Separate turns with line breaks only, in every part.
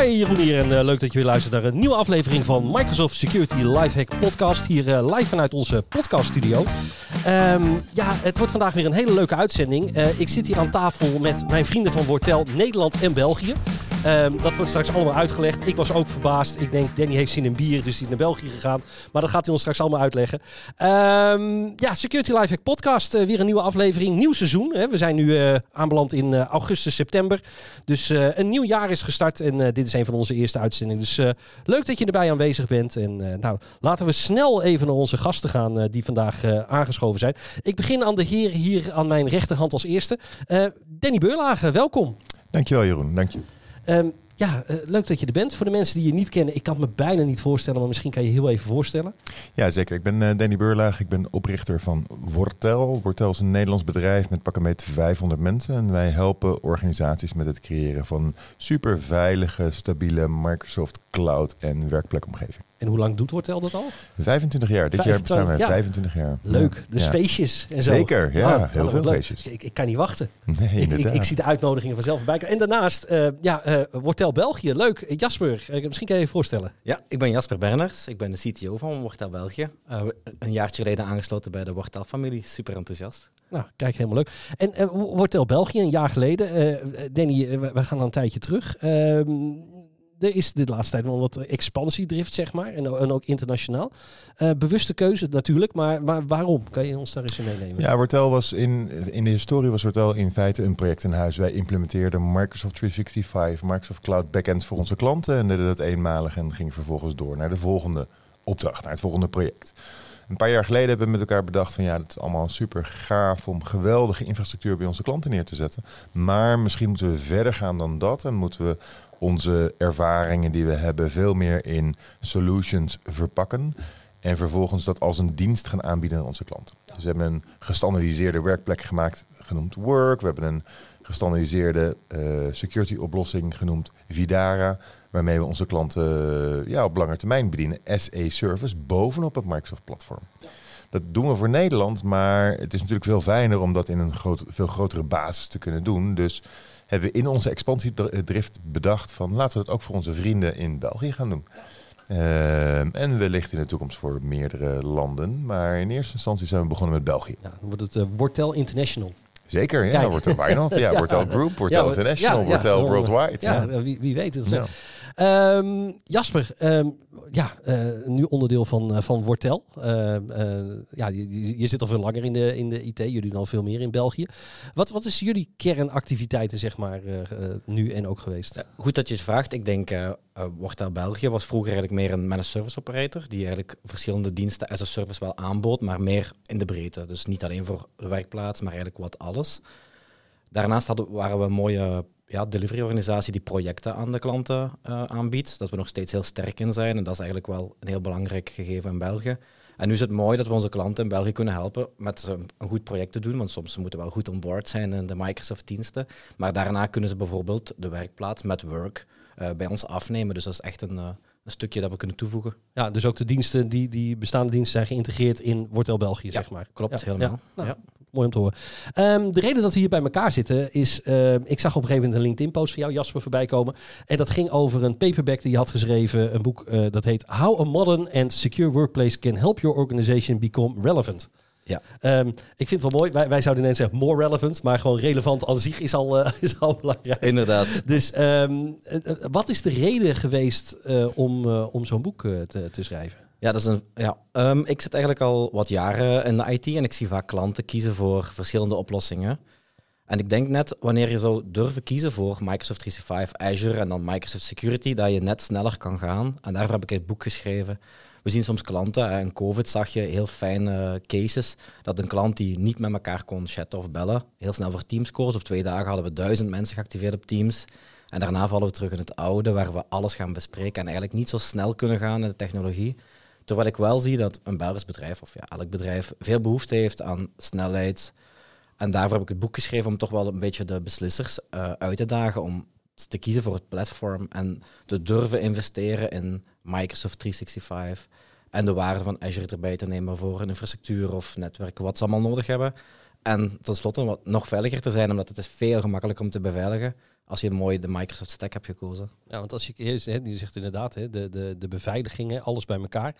Hi, Jeroen hier en eh, leuk dat je weer luistert naar een nieuwe aflevering van Microsoft Security Lifehack Podcast. Hier eh, live vanuit onze podcaststudio. Ehm ja, het wordt vandaag weer een hele leuke uitzending. Eh, ik zit hier aan tafel met mijn vrienden van Wortel Nederland en België. Ehm, dat wordt straks allemaal uitgelegd. Ik was ook verbaasd. Ik denk, Danny heeft zin in bier, dus die is naar België gegaan. Maar dat gaat hij ons straks allemaal uitleggen. Ehm, ja, Security Lifehack Podcast. eh, weer een nieuwe aflevering. Nieuw seizoen. Hè. We zijn nu eh, aanbeland in eh, augustus, september. Dus een nieuw jaar is gestart. En dit is een van onze eerste uitzendingen. Dus leuk dat je erbij aanwezig bent. En nou, laten we snel even naar onze gasten gaan die vandaag aangeschoven zijn. Ik begin aan de heer hier aan mijn rechterhand als eerste. Danny Beurlagen, welkom.
Dankjewel Jeroen, dank je.
Ehm, ja, eh, leuk dat je er bent. Voor de mensen die je niet kennen, ik kan me bijna niet voorstellen, maar misschien kan je heel even voorstellen.
Ja, zeker. Ik ben eh, Danny Beurlaag. Ik ben oprichter van Wortel. Wortel is een Nederlands bedrijf met met 500 mensen. En wij helpen organisaties met het creëren van super veilige, stabiele Microsoft Cloud en werkplekomgeving.
En hoe lang doet Wortel dat al?
25 jaar. Dit jaar bestaan wij
Ja.
25 jaar.
Leuk, dus
Ja.
feestjes en zo.
Zeker, ja.
Oh,
heel
wat
veel
leuk.
feestjes.
Ik, ik kan niet wachten.
Nee,
Ik, ik, zie de uitnodigingen vanzelf voorbij komen. En daarnaast, eh, ja, eh Wortel België, leuk. Jasper, eh, misschien kan je je voorstellen.
Ja, ik ben Jasper Berners. Ik ben de CTO van Wortel België. Eh, een jaartje geleden aangesloten bij de Wortel-familie. Super enthousiast.
Nou, kijk, helemaal leuk. En Wortel België, een jaar geleden. eh, Danny, we, we gaan al een tijdje terug. Er is de laatste tijd wel wat expansiedrift, zeg maar. En, ook internationaal. Eh, bewuste keuze natuurlijk, maar, maar waarom? Kan je ons daar eens in meenemen?
Ja, Wortel was in, in de historie was Wortel in feite een project in huis. Wij implementeerden Microsoft 365, Microsoft Cloud backends voor onze klanten en deden dat eenmalig en gingen vervolgens door naar de volgende opdracht, naar het volgende project. Een paar jaar geleden hebben we met elkaar bedacht van ja, het is allemaal super gaaf om geweldige infrastructuur bij onze klanten neer te zetten. Maar misschien moeten we verder gaan dan dat en moeten we onze ervaringen die we hebben veel meer in solutions verpakken. En vervolgens dat als een dienst gaan aanbieden aan onze klanten. Dus we hebben een gestandardiseerde werkplek gemaakt, genoemd Work. We hebben een gestandardiseerde eh, security oplossing genoemd Vidara. Waarmee we onze klanten eh, ja, op lange termijn bedienen. as a service bovenop het Microsoft platform. Dat doen we voor Nederland, maar het is natuurlijk veel fijner om dat in een groot, veel grotere basis te kunnen doen. Dus hebben we in onze expansiedrift bedacht van laten we dat ook voor onze vrienden in België gaan doen. Ehm, en wellicht in de toekomst voor meerdere landen. Maar in eerste instantie zijn we begonnen met België.
Ja, dan wordt het eh, Wortel International.
Zeker, ja.
Kijk.
Wortel why not? Ja,
Ja.
Wortel Group, Wortel
Ja,
International, Wortel
ja.
Worldwide.
Ja, wie, wie weet het. Ehm, Jasper, ehm, ja, eh, nu onderdeel van, eh, van Wortel. Ehm, eh, ja, je, je- zit al veel langer in de, in de IT, jullie al veel meer in België. Wat, wat is jullie kernactiviteiten, zeg maar, nu en ook geweest?
Goed dat je het vraagt. Ik denk, Wortel België was vroeger eigenlijk meer een managed service operator. Die eigenlijk verschillende diensten as a service wel aanbood, maar meer in de breedte. Dus niet alleen voor de werkplaats, maar eigenlijk wat alles. Daarnaast hadden, waren we een mooie ja, delivery-organisatie die projecten aan de klanten eh, aanbiedt. Dat we nog steeds heel sterk in zijn. En dat is eigenlijk wel een heel belangrijk gegeven in België. En nu is het mooi dat we onze klanten in België kunnen helpen met een goed project te doen. Want soms ze moeten wel goed on board zijn in de Microsoft-diensten. Maar daarna kunnen ze bijvoorbeeld de werkplaats met Work eh, bij ons afnemen. Dus dat is echt een, eh, een stukje dat we kunnen toevoegen.
Ja, dus ook de diensten, die, die bestaande diensten zijn geïntegreerd in Wortel België, zeg maar.
Klopt,
Ja,
helemaal.
ja. Nou,
Ja.
Mooi om te horen. Ehm, de reden dat we hier bij elkaar zitten is, ehm, ik zag op een gegeven moment een LinkedIn-post van jou, Jasper, voorbij komen. En dat ging over een paperback die je had geschreven, een boek eh, dat heet How a Modern and Secure Workplace Can Help Your Organization Become Relevant.
Ja.
Ehm, ik vind het wel mooi, wij, wij zouden net zeggen more relevant, maar gewoon relevant aan zich is al, eh, is al belangrijk.
Inderdaad.
Dus eh, wat is de reden geweest om, om zo'n boek te, te schrijven?
Ja, dat is een, ja. Ehm, ik zit eigenlijk al wat jaren in de IT en ik zie vaak klanten kiezen voor verschillende oplossingen. En ik denk net wanneer je zou durven kiezen voor Microsoft 365, Azure en dan Microsoft Security, dat je net sneller kan gaan. En daarvoor heb ik het boek geschreven. We zien soms klanten, en COVID zag je heel fijne cases, dat een klant die niet met elkaar kon chatten of bellen, heel snel voor Teams koos. Op twee dagen hadden we duizend mensen geactiveerd op Teams. En daarna vallen we terug in het oude, waar we alles gaan bespreken en eigenlijk niet zo snel kunnen gaan in de technologie. Terwijl ik wel zie dat een Belgisch bedrijf, of ja, elk bedrijf, veel behoefte heeft aan snelheid. En daarvoor heb ik het boek geschreven om toch wel een beetje de beslissers uh, uit te dagen om te kiezen voor het platform en te durven investeren in Microsoft 365 en de waarde van Azure erbij te nemen voor een infrastructuur of netwerken, wat ze allemaal nodig hebben. En tenslotte wat nog veiliger te zijn, omdat het is veel gemakkelijker om te beveiligen als je mooi de Microsoft Stack hebt gekozen.
Ja, want als je, je zegt inderdaad, hè, de, de, de beveiligingen, alles bij elkaar.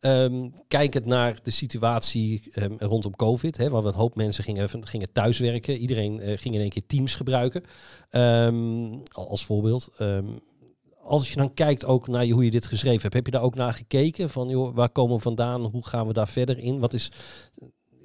Um, kijkend naar de situatie um, rondom COVID, hè, waar we een hoop mensen gingen, gingen thuiswerken. Iedereen uh, ging in één keer Teams gebruiken, um, als voorbeeld. als je dan kijkt ook naar hoe je dit geschreven hebt, heb je daar ook naar gekeken? Van joh, waar komen we vandaan? Hoe gaan we daar verder in? Wat is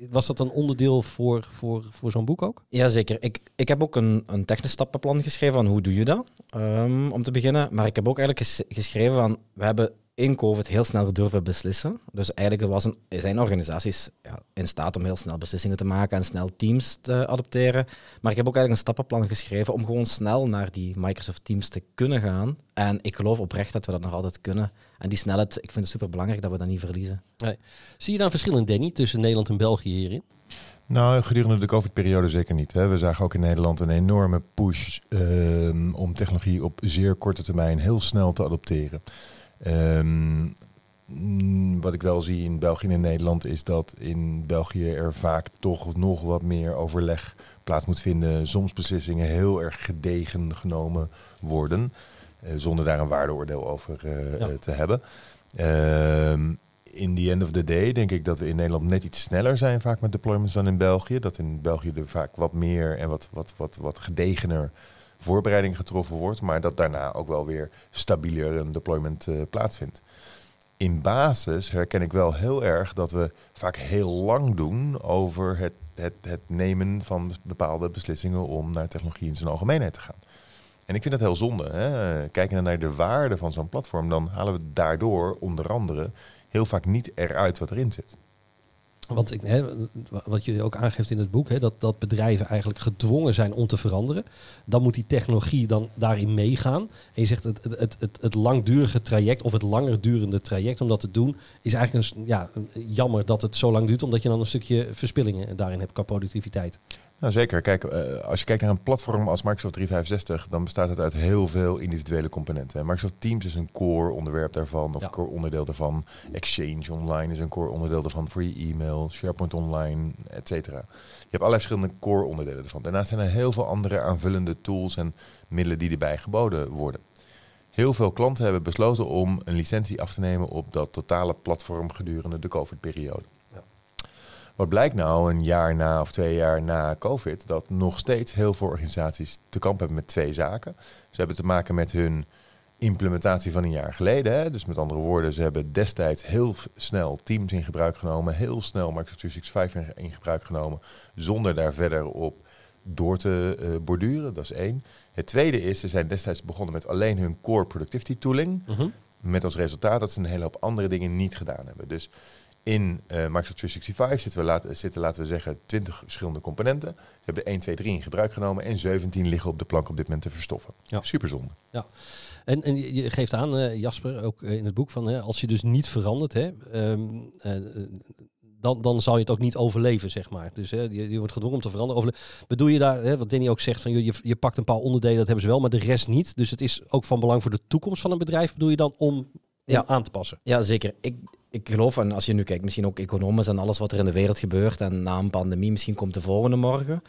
was dat een onderdeel voor, voor, voor zo'n boek ook?
Jazeker. Ik, ik heb ook een, een technisch stappenplan geschreven van hoe doe je dat, um, om te beginnen. Maar ik heb ook eigenlijk geschreven van, we hebben in COVID heel snel durven beslissen. Dus eigenlijk was een, zijn organisaties ja, in staat om heel snel beslissingen te maken en snel teams te adopteren. Maar ik heb ook eigenlijk een stappenplan geschreven om gewoon snel naar die Microsoft Teams te kunnen gaan. En ik geloof oprecht dat we dat nog altijd kunnen. En die snelheid, ik vind het super belangrijk dat we dat niet verliezen.
Nee. Zie je daar verschil in, Danny, tussen Nederland en België hierin?
Nou, gedurende de COVID-periode zeker niet. Hè. We zagen ook in Nederland een enorme push uh, om technologie op zeer korte termijn heel snel te adopteren. Um, wat ik wel zie in België en Nederland is dat in België er vaak toch nog wat meer overleg plaats moet vinden. Soms beslissingen heel erg gedegen genomen worden, uh, zonder daar een waardeoordeel over uh, ja. te hebben. Uh, in the end of the day denk ik dat we in Nederland net iets sneller zijn vaak met deployments dan in België. Dat in België er vaak wat meer en wat, wat, wat, wat gedegener voorbereiding getroffen wordt, maar dat daarna ook wel weer stabieler een deployment uh, plaatsvindt. In basis herken ik wel heel erg dat we vaak heel lang doen over het, het, het nemen van bepaalde beslissingen om naar technologie in zijn algemeenheid te gaan. En ik vind dat heel zonde. Hè? Kijken naar de waarde van zo'n platform, dan halen we daardoor onder andere heel vaak niet eruit wat erin zit.
Want ik, hè, wat je ook aangeeft in het boek, hè, dat, dat bedrijven eigenlijk gedwongen zijn om te veranderen. Dan moet die technologie dan daarin meegaan. En je zegt het, het, het, het langdurige traject of het langer durende traject om dat te doen, is eigenlijk een, ja, jammer dat het zo lang duurt, omdat je dan een stukje verspillingen daarin hebt qua productiviteit.
Nou zeker. Kijk, uh, als je kijkt naar een platform als Microsoft 365, dan bestaat het uit heel veel individuele componenten. Microsoft Teams is een core onderwerp daarvan, of ja. core onderdeel daarvan. Exchange Online is een core onderdeel daarvan voor je e-mail, SharePoint Online, et cetera. Je hebt allerlei verschillende core onderdelen ervan. Daarnaast zijn er heel veel andere aanvullende tools en middelen die erbij geboden worden. Heel veel klanten hebben besloten om een licentie af te nemen op dat totale platform gedurende de COVID-periode. Wat blijkt nou een jaar na of twee jaar na COVID? Dat nog steeds heel veel organisaties te kamp hebben met twee zaken. Ze hebben te maken met hun implementatie van een jaar geleden. Hè? Dus met andere woorden, ze hebben destijds heel snel Teams in gebruik genomen, heel snel Microsoft 365 in, gebruik genomen, zonder daar verder op door te uh, borduren. Dat is één. Het tweede is, ze zijn destijds begonnen met alleen hun core productivity tooling. -huh. Met als resultaat dat ze een hele hoop andere dingen niet gedaan hebben. Dus in uh, Microsoft 365 zitten, we laten, zitten, laten we zeggen, 20 verschillende componenten. Ze hebben er 1, 2, 3 in gebruik genomen en 17 liggen op de plank op dit moment te verstoffen. Ja. Superzonde.
Ja. En, en je geeft aan, uh, Jasper, ook in het boek van hè, als je dus niet verandert, hè, um, uh, dan, dan zou je het ook niet overleven, zeg maar. Dus hè, je, je wordt gedwongen om te veranderen. Overle Bedoel je daar, hè, wat Danny ook zegt, van je, je pakt een paar onderdelen, dat hebben ze wel, maar de rest niet. Dus het is ook van belang voor de toekomst van een bedrijf, bedoel je dan, om ja. aan te passen?
Ja, zeker. Ik, ik geloof, en als je nu kijkt, misschien ook economisch en alles wat er in de wereld gebeurt en na een pandemie, misschien komt de volgende morgen.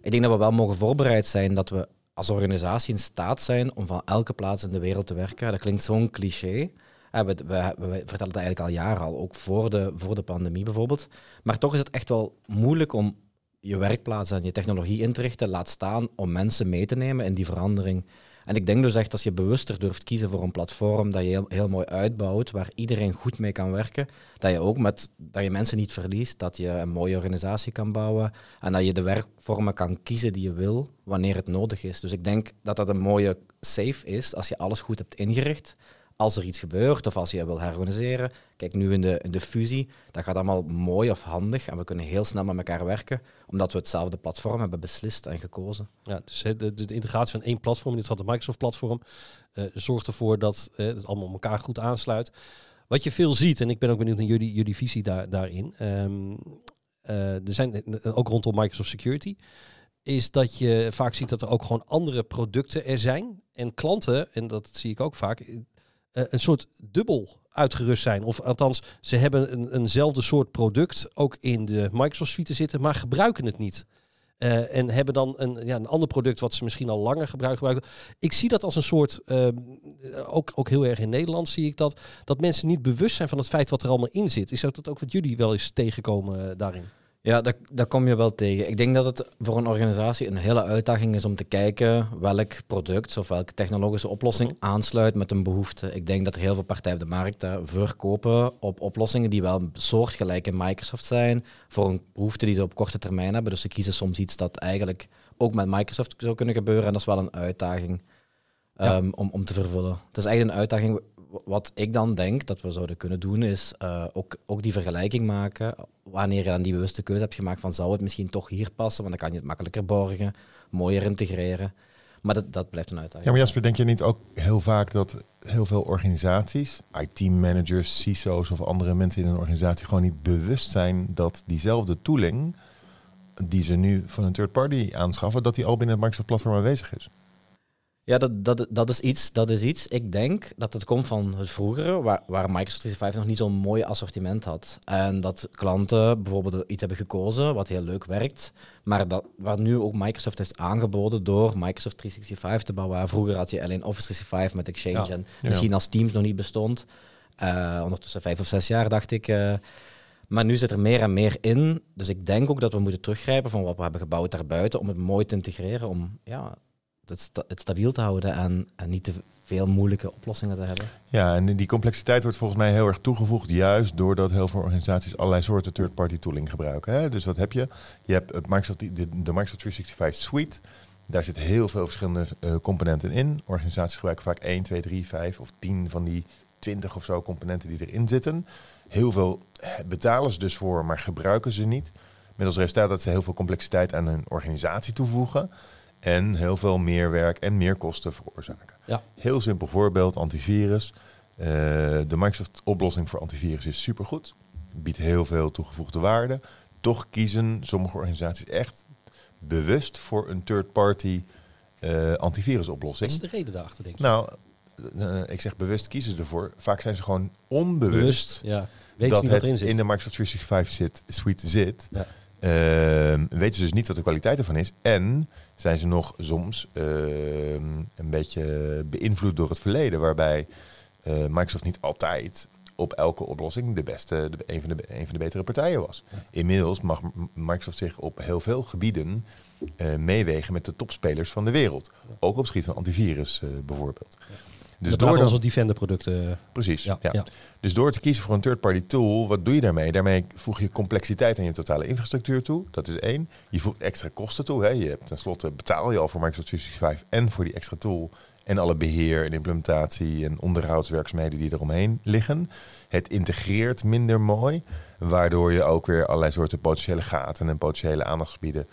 Ik denk dat we wel mogen voorbereid zijn dat we als organisatie in staat zijn om van elke plaats in de wereld te werken. Dat klinkt zo'n cliché. We, we, we, vertellen het eigenlijk al jaren al, ook voor de, voor de pandemie bijvoorbeeld. Maar toch is het echt wel moeilijk om je werkplaats en je technologie in te richten, laat staan om mensen mee te nemen in die verandering. En ik denk dus echt als je bewuster durft kiezen voor een platform dat je heel, heel, mooi uitbouwt, waar iedereen goed mee kan werken, dat je ook met dat je mensen niet verliest, dat je een mooie organisatie kan bouwen en dat je de werkvormen kan kiezen die je wil wanneer het nodig is. Dus ik denk dat dat een mooie safe is als je alles goed hebt ingericht als er iets gebeurt of als je wil herorganiseren. Kijk, nu in de, de fusie, dat gaat allemaal mooi of handig en we kunnen heel snel met elkaar werken, omdat we hetzelfde platform hebben beslist en gekozen.
Ja, dus de, de, integratie van één platform, in dit geval de Microsoft-platform, uh, zorgt ervoor dat uh, het allemaal elkaar goed aansluit. Wat je veel ziet, en ik ben ook benieuwd naar jullie, jullie visie daar, daarin. Ehm, eh, er zijn eh, ook rondom Microsoft Security. Is dat je vaak ziet dat er ook gewoon andere producten er zijn. En klanten, en dat zie ik ook vaak, eh, een soort dubbel uitgerust zijn. Of althans, ze hebben een, eenzelfde soort product ook in de Microsoft suite zitten, maar gebruiken het niet. Uh, en hebben dan een, ja, een ander product wat ze misschien al langer gebruiken. Ik zie dat als een soort, uh, ook, ook heel erg in Nederland zie ik dat, dat mensen niet bewust zijn van het feit wat er allemaal in zit. Is dat ook wat jullie wel eens tegenkomen uh, daarin?
Ja, dat, dat kom je wel tegen. Ik denk dat het voor een organisatie een hele uitdaging is om te kijken welk product of welke technologische oplossing mhm. aansluit met een behoefte. Ik denk dat er heel veel partijen op de markt verkopen op oplossingen die wel soortgelijk in Microsoft zijn, voor een behoefte die ze op korte termijn hebben. Dus ze kiezen soms iets dat eigenlijk ook met Microsoft zou kunnen gebeuren en dat is wel een uitdaging um, om, om te vervullen. Het is eigenlijk een uitdaging wat ik dan denk dat we zouden kunnen doen, is uh, ook, ook die vergelijking maken. Wanneer je dan die bewuste keuze hebt gemaakt van zou het misschien toch hier passen, want dan kan je het makkelijker borgen, mooier integreren. Maar dat, dat blijft een uitdaging.
Ja, maar Jasper, denk je niet ook heel vaak dat heel veel organisaties, IT-managers, CISO's of andere mensen in een organisatie gewoon niet bewust zijn dat diezelfde tooling die ze nu van een third party aanschaffen, dat die al binnen het Microsoft platform aanwezig is?
Ja, dat, dat, dat, is iets, dat is iets. Ik denk dat het komt van het vroegere, waar, waar Microsoft 365 nog niet zo'n mooi assortiment had. En dat klanten bijvoorbeeld iets hebben gekozen wat heel leuk werkt, maar dat, waar nu ook Microsoft heeft aangeboden door Microsoft 365 te bouwen. Vroeger had je alleen Office 365 met Exchange en misschien als Teams nog niet bestond. Uh, ondertussen vijf of zes jaar, dacht ik. Uh, maar nu zit er meer en meer in. Dus ik denk ook dat we moeten teruggrijpen van wat we hebben gebouwd daarbuiten om het mooi te integreren. Om ja, het, het stabiel te houden en, niet te veel moeilijke oplossingen te hebben.
Ja, en die complexiteit wordt volgens mij heel erg toegevoegd, juist doordat heel veel organisaties allerlei soorten third-party tooling gebruiken. Hè? Dus wat heb je? Je hebt het Microsoft, de, de Microsoft 365 Suite. Daar zitten heel veel verschillende uh, componenten in. Organisaties gebruiken vaak 1, 2, 3, 5 of 10 van die 20 of zo componenten die erin zitten. Heel veel eh, betalen ze dus voor, maar gebruiken ze niet. Met als resultaat dat ze heel veel complexiteit aan hun organisatie toevoegen en heel veel meer werk en meer kosten veroorzaken. Ja. Heel simpel voorbeeld, antivirus. Uh, de Microsoft-oplossing voor antivirus is supergoed. Biedt heel veel toegevoegde waarde. Toch kiezen sommige organisaties echt bewust voor een third-party uh, antivirusoplossing.
Wat is de reden daarachter, denk
ik? Nou, uh, ik zeg bewust kiezen ze ervoor. Vaak zijn ze gewoon onbewust Bewust, ja. Weet dat het in, in de Microsoft 365 zit, suite zit. Ja. Ehm, weten ze dus niet wat de kwaliteit ervan is. En zijn ze nog soms ehm, een beetje beïnvloed door het verleden, waarbij uh, Microsoft niet altijd op elke oplossing de beste, de, een, van de, een van de betere partijen was. Inmiddels mag Microsoft zich op heel veel gebieden uh, meewegen met de topspelers van de wereld. Ook op het gebied van antivirus uh, bijvoorbeeld.
Dus door onze Defender producten.
Precies. Ja, ja. Dus door te kiezen voor een third-party tool, wat doe je daarmee? Daarmee voeg je complexiteit aan je totale infrastructuur toe. Dat is één. Je voegt extra kosten toe. Hè. Je hebt tenslotte betaal je al voor Microsoft 365 en voor die extra tool. En alle beheer en implementatie en onderhoudswerkzaamheden die eromheen liggen. Het integreert minder mooi, waardoor je ook weer allerlei soorten potentiële gaten en potentiële aandachtsgebieden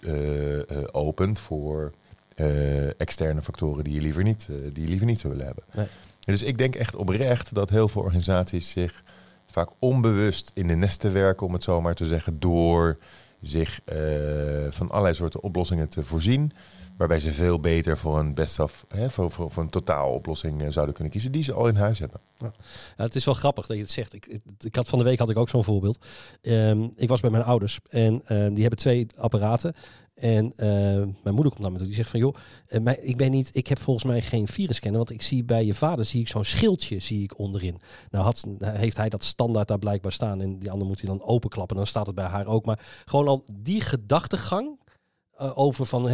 uh, uh, opent voor uh, externe factoren die je liever niet, uh, die je liever niet zou willen hebben. Nee. Dus ik denk echt oprecht dat heel veel organisaties zich vaak onbewust in de nesten werken, om het zo maar te zeggen, door zich uh, van allerlei soorten oplossingen te voorzien. Waarbij ze veel beter voor een best of, hè, voor, voor, voor, een totaaloplossing zouden kunnen kiezen die ze al in huis hebben.
Ja. het is wel grappig dat je het zegt. Ik, ik, had van de week had ik ook zo'n voorbeeld. Um, ik was bij mijn ouders en uh, die hebben twee apparaten. En uh, mijn moeder komt naar me toe. Die zegt van, joh, uh, ik, ben niet, ik heb volgens mij geen virusscanner. Want ik zie bij je vader zie ik zo'n schildje zie ik onderin. Nou had, heeft hij dat standaard daar blijkbaar staan. En die andere moet hij dan openklappen. Dan staat het bij haar ook. Maar gewoon al die gedachtegang over van,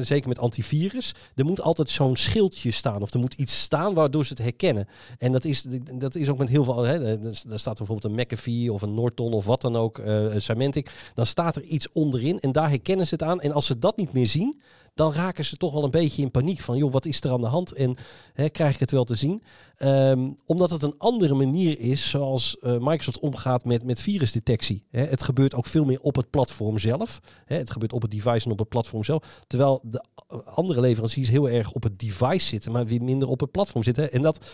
zeker met antivirus, er moet altijd zo'n schildje staan of er moet iets staan waardoor ze het herkennen. En dat is, dat is ook met heel veel, hè, daar staat bijvoorbeeld een McAfee of een Norton of wat dan ook, uh, Symantec, dan staat er iets onderin en daar herkennen ze het aan. En als ze dat niet meer zien, dan raken ze toch wel een beetje in paniek van, joh, wat is er aan de hand en hè, krijg ik het wel te zien? Um, omdat het een andere manier is zoals uh, Microsoft omgaat met, met virusdetectie. Hè, het gebeurt ook veel meer op het platform zelf. Hè, het gebeurt op het device en op het platform zelf. Terwijl de andere leveranciers heel erg op het device zitten, maar weer minder op het platform zitten. En dat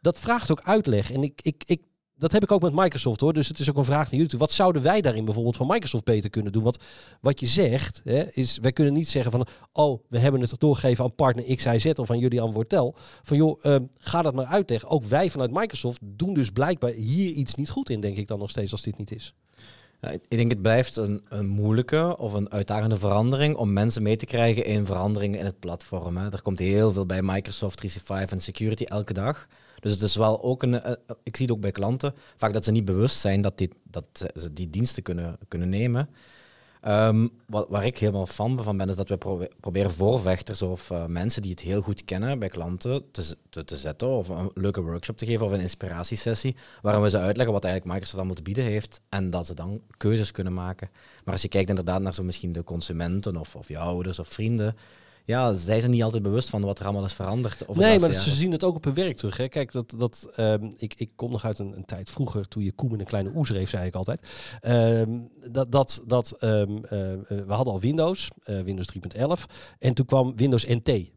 dat vraagt ook uitleg. En ik, ik, ik, dat heb ik ook met Microsoft hoor. Dus het is ook een vraag naar jullie. Wat zouden wij daarin bijvoorbeeld van Microsoft beter kunnen doen? Want wat je zegt, hè, is wij kunnen niet zeggen van... oh, we hebben het doorgegeven aan partner XIZ of aan jullie aan Wortel. Van joh, ehm, ga dat maar uitleggen. Ook wij vanuit Microsoft doen dus blijkbaar hier iets niet goed in, denk ik dan nog steeds, als dit niet is.
Ik denk het blijft een, een moeilijke of een uitdagende verandering om mensen mee te krijgen in veranderingen in het platform. Hè. Er komt heel veel bij Microsoft 365 en security elke dag. Dus het is wel ook een, eh, ik zie het ook bij klanten, vaak dat ze niet bewust zijn dat, dit, dat ze die diensten kunnen, kunnen nemen. Um, wat, waar ik helemaal fan van ben, is dat we proberen voorvechters of uh, mensen die het heel goed kennen bij klanten te, te, te, zetten of een leuke workshop te geven of een inspiratiesessie, waarin we ze uitleggen wat eigenlijk Microsoft allemaal te bieden heeft en dat ze dan keuzes kunnen maken. Maar als je kijkt inderdaad naar zo misschien de consumenten of, of je ouders of vrienden, ja, zij zijn niet altijd bewust van wat er allemaal is veranderd.
nee, maar ze zien het ook op hun werk terug. Hè. Kijk, dat, dat, um, ik, ik kom nog uit een, een, tijd vroeger, toen je koe met een kleine oes reef, zei ik altijd. Um, dat, dat, dat, um, uh, we hadden al Windows, uh, Windows 3.11. En toen kwam Windows NT.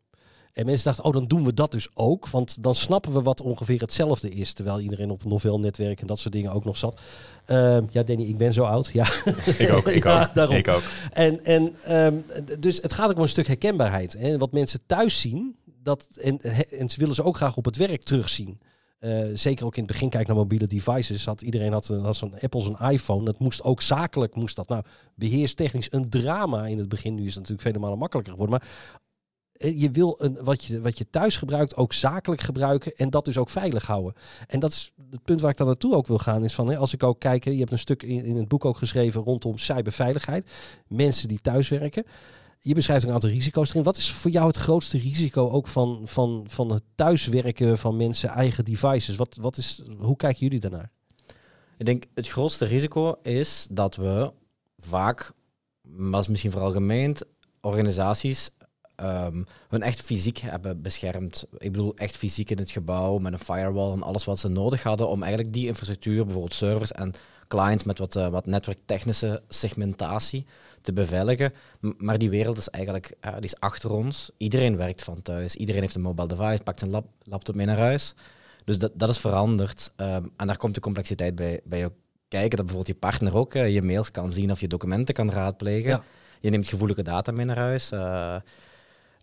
En mensen dachten, oh, dan doen we dat dus ook. Want dan snappen we wat ongeveer hetzelfde is. Terwijl iedereen op novelnetwerk en dat soort dingen ook nog zat. Uh, ja, Danny, ik ben zo oud. Ja.
Ik ook, ik ja, ook. Daarom. Ik ook.
En, en um, dus het gaat ook om een stuk herkenbaarheid. En wat mensen thuis zien, dat, en, en ze willen ze ook graag op het werk terugzien. Uh, zeker ook in het begin, kijk naar mobiele devices. Had, iedereen had, had zo'n Apple, zo'n iPhone. Dat moest ook zakelijk, moest dat. Nou, beheerstechnisch een drama in het begin. Nu is het natuurlijk vele malen makkelijker geworden. Maar eh, je wil een, wat, je, wat je thuis gebruikt ook zakelijk gebruiken en dat dus ook veilig houden. En dat is het punt waar ik dan naartoe ook wil gaan. Is van, hè, als ik ook kijk, je hebt een stuk in, in het boek ook geschreven rondom cyberveiligheid. Mensen die thuiswerken. Je beschrijft een aantal risico's erin. Wat is voor jou het grootste risico ook van, van, van het thuiswerken van mensen, eigen devices? Wat, wat is, hoe kijken jullie daarnaar?
Ik denk het grootste risico is dat we vaak, maar is misschien vooral gemeend, organisaties um, hun echt fysiek hebben beschermd. Ik bedoel, echt fysiek in het gebouw met een firewall en alles wat ze nodig hadden om eigenlijk die infrastructuur, bijvoorbeeld servers en clients met wat, uh, wat netwerktechnische segmentatie te beveiligen. maar die wereld is eigenlijk uh, die is achter ons. Iedereen werkt van thuis. Iedereen heeft een mobile device, pakt een lap laptop mee naar huis. Dus dat, dat is veranderd. Um, en daar komt de complexiteit bij, bij je kijken. Dat bijvoorbeeld je partner ook uh, je mails kan zien of je documenten kan raadplegen. Ja. Je neemt gevoelige data mee naar huis. Uh,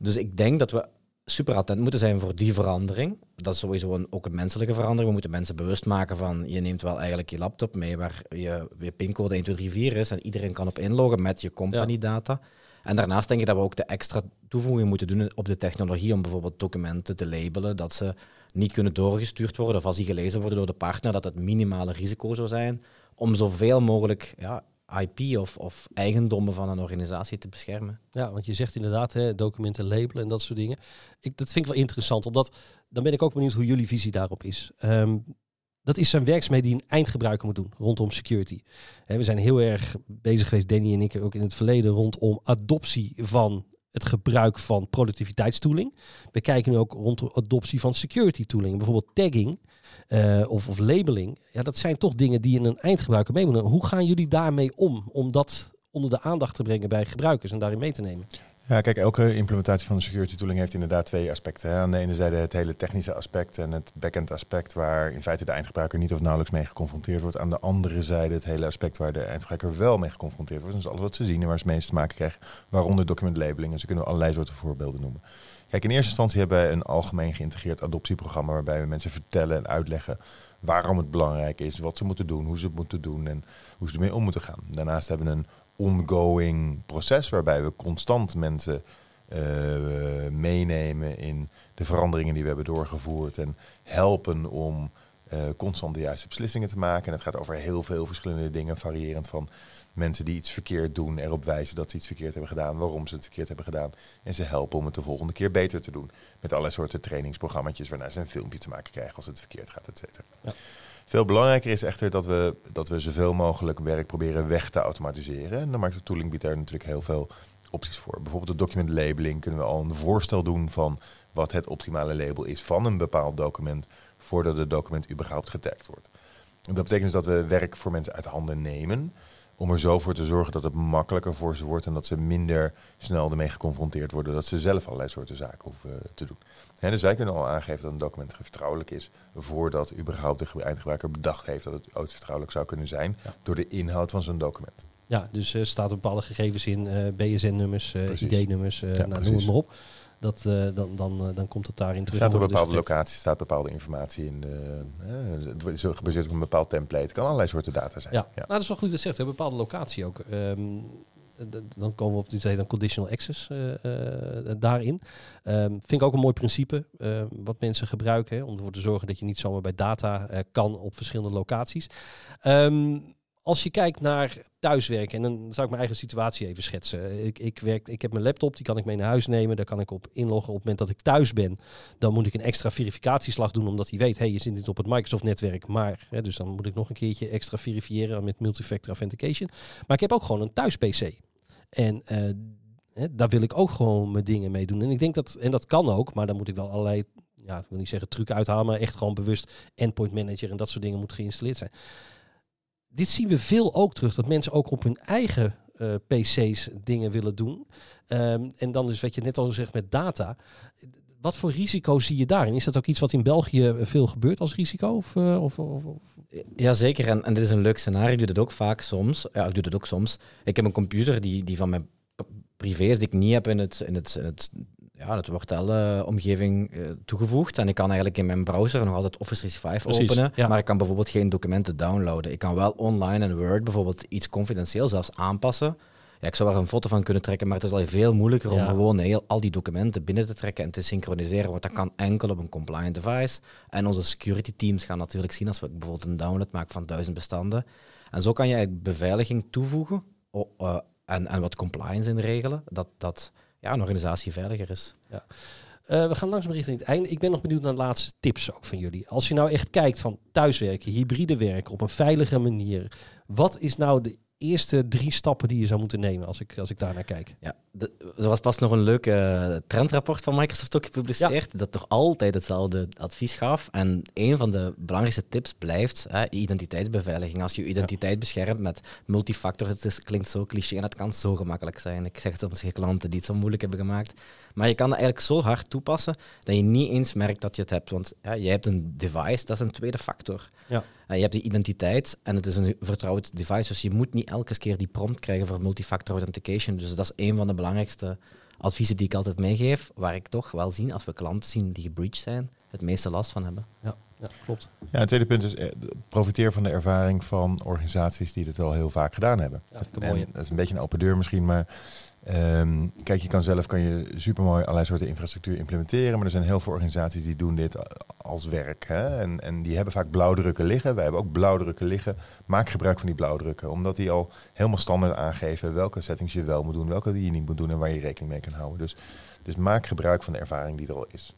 dus ik denk dat we super attent moeten zijn voor die verandering. Dat is sowieso een, ook een menselijke verandering. We moeten mensen bewust maken van je neemt wel eigenlijk je laptop mee waar je, je pincode 1234 is en iedereen kan op inloggen met je company data. En daarnaast denk ik dat we ook de extra toevoeging moeten doen op de technologie om bijvoorbeeld documenten te labelen, dat ze niet kunnen doorgestuurd worden of als die gelezen worden door de partner, dat het minimale risico zou zijn om zoveel mogelijk ja, IP of, of eigendommen van een organisatie te beschermen.
Ja, want je zegt inderdaad hè, documenten labelen en dat soort dingen. Ik, dat vind ik wel interessant, omdat dan ben ik ook benieuwd hoe jullie visie daarop is. Um, dat is zijn werkzaamheden die een eindgebruiker moet doen rondom security. we zijn heel erg bezig geweest, Danny en ik ook in het verleden, rondom adoptie van het gebruik van productiviteitstooling. We kijken nu ook rond de adoptie van security tooling. Bijvoorbeeld tagging uh, of, of labeling. Ja, dat zijn toch dingen die in een eindgebruiker mee moeten. Hoe gaan jullie daarmee om? Om dat onder de aandacht te brengen bij gebruikers en daarin mee te nemen?
Ja, kijk, elke implementatie van de security tooling heeft inderdaad twee aspecten. Aan de ene zijde het hele technische aspect en het backend aspect, waar in feite de eindgebruiker niet of nauwelijks mee geconfronteerd wordt. Aan de andere zijde het hele aspect waar de eindgebruiker wel mee geconfronteerd wordt. Dus alles wat ze zien en waar ze mee te maken krijgen, waaronder document labeling. En ze kunnen allerlei soorten voorbeelden noemen. Kijk, in eerste instantie hebben wij een algemeen geïntegreerd adoptieprogramma waarbij we mensen vertellen en uitleggen waarom het belangrijk is, wat ze moeten doen, hoe ze het moeten doen en hoe ze ermee om moeten gaan. Daarnaast hebben we een ongoing proces waarbij we constant mensen uh, meenemen in de veranderingen die we hebben doorgevoerd en helpen om uh, constant de juiste beslissingen te maken. En het gaat over heel veel verschillende dingen, variërend van mensen die iets verkeerd doen, erop wijzen dat ze iets verkeerd hebben gedaan, waarom ze het verkeerd hebben gedaan. En ze helpen om het de volgende keer beter te doen. Met allerlei soorten trainingsprogramma's waarna ze een filmpje te maken krijgen als het verkeerd gaat, et cetera. Ja. Veel belangrijker is echter dat we, dat we zoveel mogelijk werk proberen weg te automatiseren. En de Tooling biedt daar natuurlijk heel veel opties voor. Bijvoorbeeld de document labeling kunnen we al een voorstel doen van wat het optimale label is van een bepaald document voordat het document überhaupt getagd wordt. Dat betekent dus dat we werk voor mensen uit handen nemen. Om er zo voor te zorgen dat het makkelijker voor ze wordt en dat ze minder snel ermee geconfronteerd worden dat ze zelf allerlei soorten zaken hoeven eh, te doen. Hè, dus wij kunnen al aangeven dat een document vertrouwelijk is voordat überhaupt de eindgebruiker bedacht heeft dat het ooit vertrouwelijk zou kunnen zijn
Ja.
door de inhoud van zo'n document.
Ja, dus er staat bepaalde gegevens in, eh, BSN-nummers, eh. ID-nummers,
Ja,
nou, noem het maar op. Dat, eh, dan, dan, eh, dan komt het daarin
Er
terug.
staat op bepaalde
dus gedekt.
locaties staat bepaalde informatie in. De, hè, het is gebaseerd op een bepaald template. Het kan allerlei soorten data zijn.
Ja. nou dat is wel goed dat je zegt. Een bepaalde locatie ook. Ehm, dan komen we op die dan conditional access eh, eh, daarin. Ehm, vind ik ook een mooi principe eh, wat mensen gebruiken hè, om ervoor te zorgen dat je niet zomaar bij data eh, kan op verschillende locaties. Als je kijkt naar thuiswerken, en dan zou ik mijn eigen situatie even schetsen. Ik, ik, werk, ik heb mijn laptop, die kan ik mee naar huis nemen. Daar kan ik op inloggen. Op het moment dat ik thuis ben, dan moet ik een extra verificatieslag doen. Omdat hij weet, hey, je zit niet op het Microsoft-netwerk. Maar, hè, dus dan moet ik nog een keertje extra verifiëren met multifactor authentication. Maar ik heb ook gewoon een thuis-PC. En eh, hè, daar wil ik ook gewoon mijn dingen mee doen. En ik denk dat, en dat kan ook, maar dan moet ik wel allerlei, ja, ik wil niet zeggen truc uithalen, maar echt gewoon bewust endpoint manager en dat soort dingen moet geïnstalleerd zijn. Dit zien we veel ook terug, dat mensen ook op hun eigen eh, PC's dingen willen doen. Ehm, en dan dus wat je net al zegt met data. Wat voor risico zie je daarin? Is dat ook iets wat in België veel gebeurt als risico? Of, eh, of, of,
Jazeker, en, en dit is een leuk scenario. Ik doe dat ook vaak soms. Ja, ik doe dat ook soms. Ik heb een computer die, die van mijn privé is, die ik niet heb in het, in het, in het, ja, het Wortel-omgeving eh, toegevoegd. En ik kan eigenlijk in mijn browser nog altijd Office 365
Precies,
openen,
ja.
maar ik kan bijvoorbeeld geen documenten downloaden. Ik kan wel online in Word bijvoorbeeld iets confidentieel zelfs aanpassen. Ja, ik zou er een foto van kunnen trekken, maar het is al veel moeilijker om gewoon heel, al die documenten binnen te trekken en te synchroniseren, want dat kan enkel op een compliant device. En onze security teams gaan natuurlijk zien als we bijvoorbeeld een download maken van duizend bestanden. En zo kan je eigenlijk beveiliging toevoegen eh, en, en wat compliance inregelen, dat, dat ja, een organisatie veiliger is.
Eh, we gaan langzaam richting het einde. Ik ben nog benieuwd naar de laatste tips ook van jullie. Als je nou echt kijkt van thuiswerken, hybride werken op een veilige manier. Wat is nou de eerste drie stappen die je zou moeten nemen als ik, als ik daar naar kijk?
Ja, de, er was pas nog een leuk eh, trendrapport van Microsoft ook gepubliceerd, dat toch altijd hetzelfde advies gaf. En een van de belangrijkste tips blijft hè, identiteitsbeveiliging. Als je je identiteit beschermt met multifactor, het is, klinkt zo cliché en het kan zo gemakkelijk zijn. Ik zeg het soms tegen klanten die het zo moeilijk hebben gemaakt. Maar je kan het eigenlijk zo hard toepassen dat je niet eens merkt dat je het hebt. Want ja, je hebt een device, dat is een tweede factor.
Ja.
En je hebt die identiteit en het is een vertrouwd device, dus je moet niet elke keer die prompt krijgen voor multifactor authentication. Dus dat is een van de belangrijkste adviezen die ik altijd meegeef, waar ik toch wel zie, als we klanten zien die gebreached zijn, het meeste last van hebben.
Ja, ja klopt.
Ja, het tweede punt is, eh, profiteer van de ervaring van organisaties die dit al heel vaak gedaan hebben.
Ja,
en dat is een beetje een open deur misschien, maar ehm, kijk, je kan zelf kan je supermooi allerlei soorten infrastructuur implementeren, maar er zijn heel veel organisaties die doen dit als werk. Hè? En, en die hebben vaak blauwdrukken liggen. Wij hebben ook blauwdrukken liggen. Maak gebruik van die blauwdrukken, omdat die al helemaal standaard aangeven welke settings je wel moet doen, welke die je niet moet doen en waar je rekening mee kan houden. Dus, dus maak gebruik van de ervaring die er al is.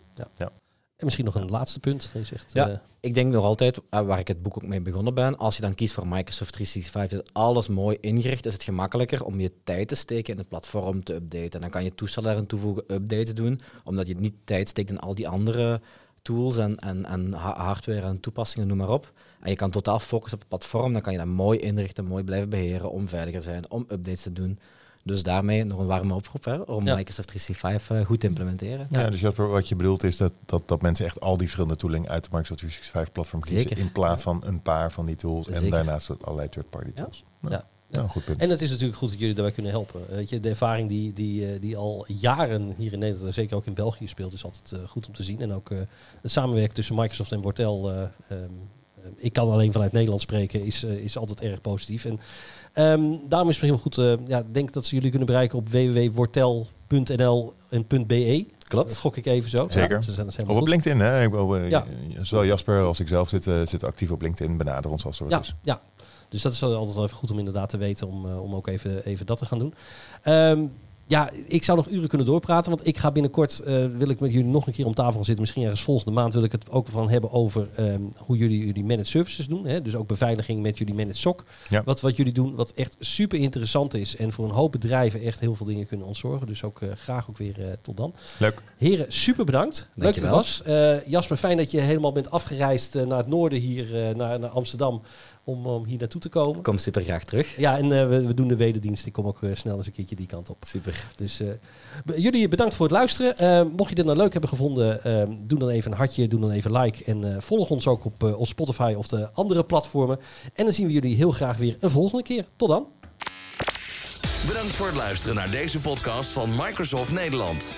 En misschien nog een laatste punt. Je zegt,
Ja.
eh,
Ik denk nog altijd, eh, waar ik het boek ook mee begonnen ben, als je dan kiest voor Microsoft 365, is alles mooi ingericht, is het gemakkelijker om je tijd te steken in het platform te updaten. Dan kan je toestellen daarin toevoegen, updates doen, omdat je niet tijd steekt in al die andere tools en, en, en ha- hardware en toepassingen, noem maar op. En je kan totaal focussen op het platform, dan kan je dat mooi inrichten, mooi blijven beheren, om veiliger te zijn, om updates te doen. Dus daarmee nog een warme oproep hè, om
Ja.
Microsoft 365 eh, goed te implementeren.
Ja, dus Jasper, wat je bedoelt is dat, dat, dat mensen echt al die verschillende tooling uit de Microsoft 365 platform kiezen.
Zeker.
In plaats van een paar van die tools. En daarnaast allerlei third-party
Ja.
tools.
Ja.
Ja, goed punt.
En het is natuurlijk goed dat jullie daarbij kunnen helpen. Weet je, de ervaring die, die, eh, die al jaren hier in Nederland en zeker ook in België speelt, is altijd eh, goed om te zien. En ook eh, het samenwerken tussen Microsoft en Wortel, eh, ehm, eh, ik kan alleen vanuit Nederland spreken, is, eh, is altijd erg positief. En ehm, daarom is het heel goed, eh, ja, ik denk dat ze jullie kunnen bereiken op www.wortel.nl en .be.
Klopt.
Dat gok ik even zo.
Zeker.
Ja,
Of
helemaal
op
goed.
LinkedIn, hè? Ik, wil, eh,
Ja.
Zowel Jasper als ik zelf zitten, zitten actief op LinkedIn. Benader ons als er wat
Ja,
is.
ja. Dus dat is altijd wel even goed om inderdaad te weten, om, eh, om ook even, even dat te gaan doen. Ehm, ja, ik zou nog uren kunnen doorpraten, want ik ga binnenkort, eh, wil ik met jullie nog een keer om tafel gaan zitten. Misschien ergens volgende maand wil ik het ook van hebben over ehm, hoe jullie jullie managed services doen. Hè? Dus ook beveiliging met jullie managed SOC.
Ja.
Wat, wat jullie doen, wat echt super interessant is en voor een hoop bedrijven echt heel veel dingen kunnen ontzorgen. Dus ook eh, graag ook weer eh, tot dan.
Leuk.
Heren, super bedankt. Leuk dat je
Dankjewel.
was. Eh, Jasper, fijn dat je helemaal bent afgereisd naar het noorden hier, eh, naar, naar Amsterdam. Om, om hier naartoe te komen.
Ik kom super graag terug.
Ja, en eh, we, we doen de wederdienst. Ik kom ook eh, snel eens een keertje die kant op.
Super.
Dus eh, jullie bedankt voor het luisteren. Eh, mocht je dit nou leuk hebben gevonden, eh, doe dan even een hartje, doe dan even like. En eh, volg ons ook op, eh, op Spotify of de andere platformen. En dan zien we jullie heel graag weer een volgende keer. Tot dan.
Bedankt voor het luisteren naar deze podcast van Microsoft Nederland.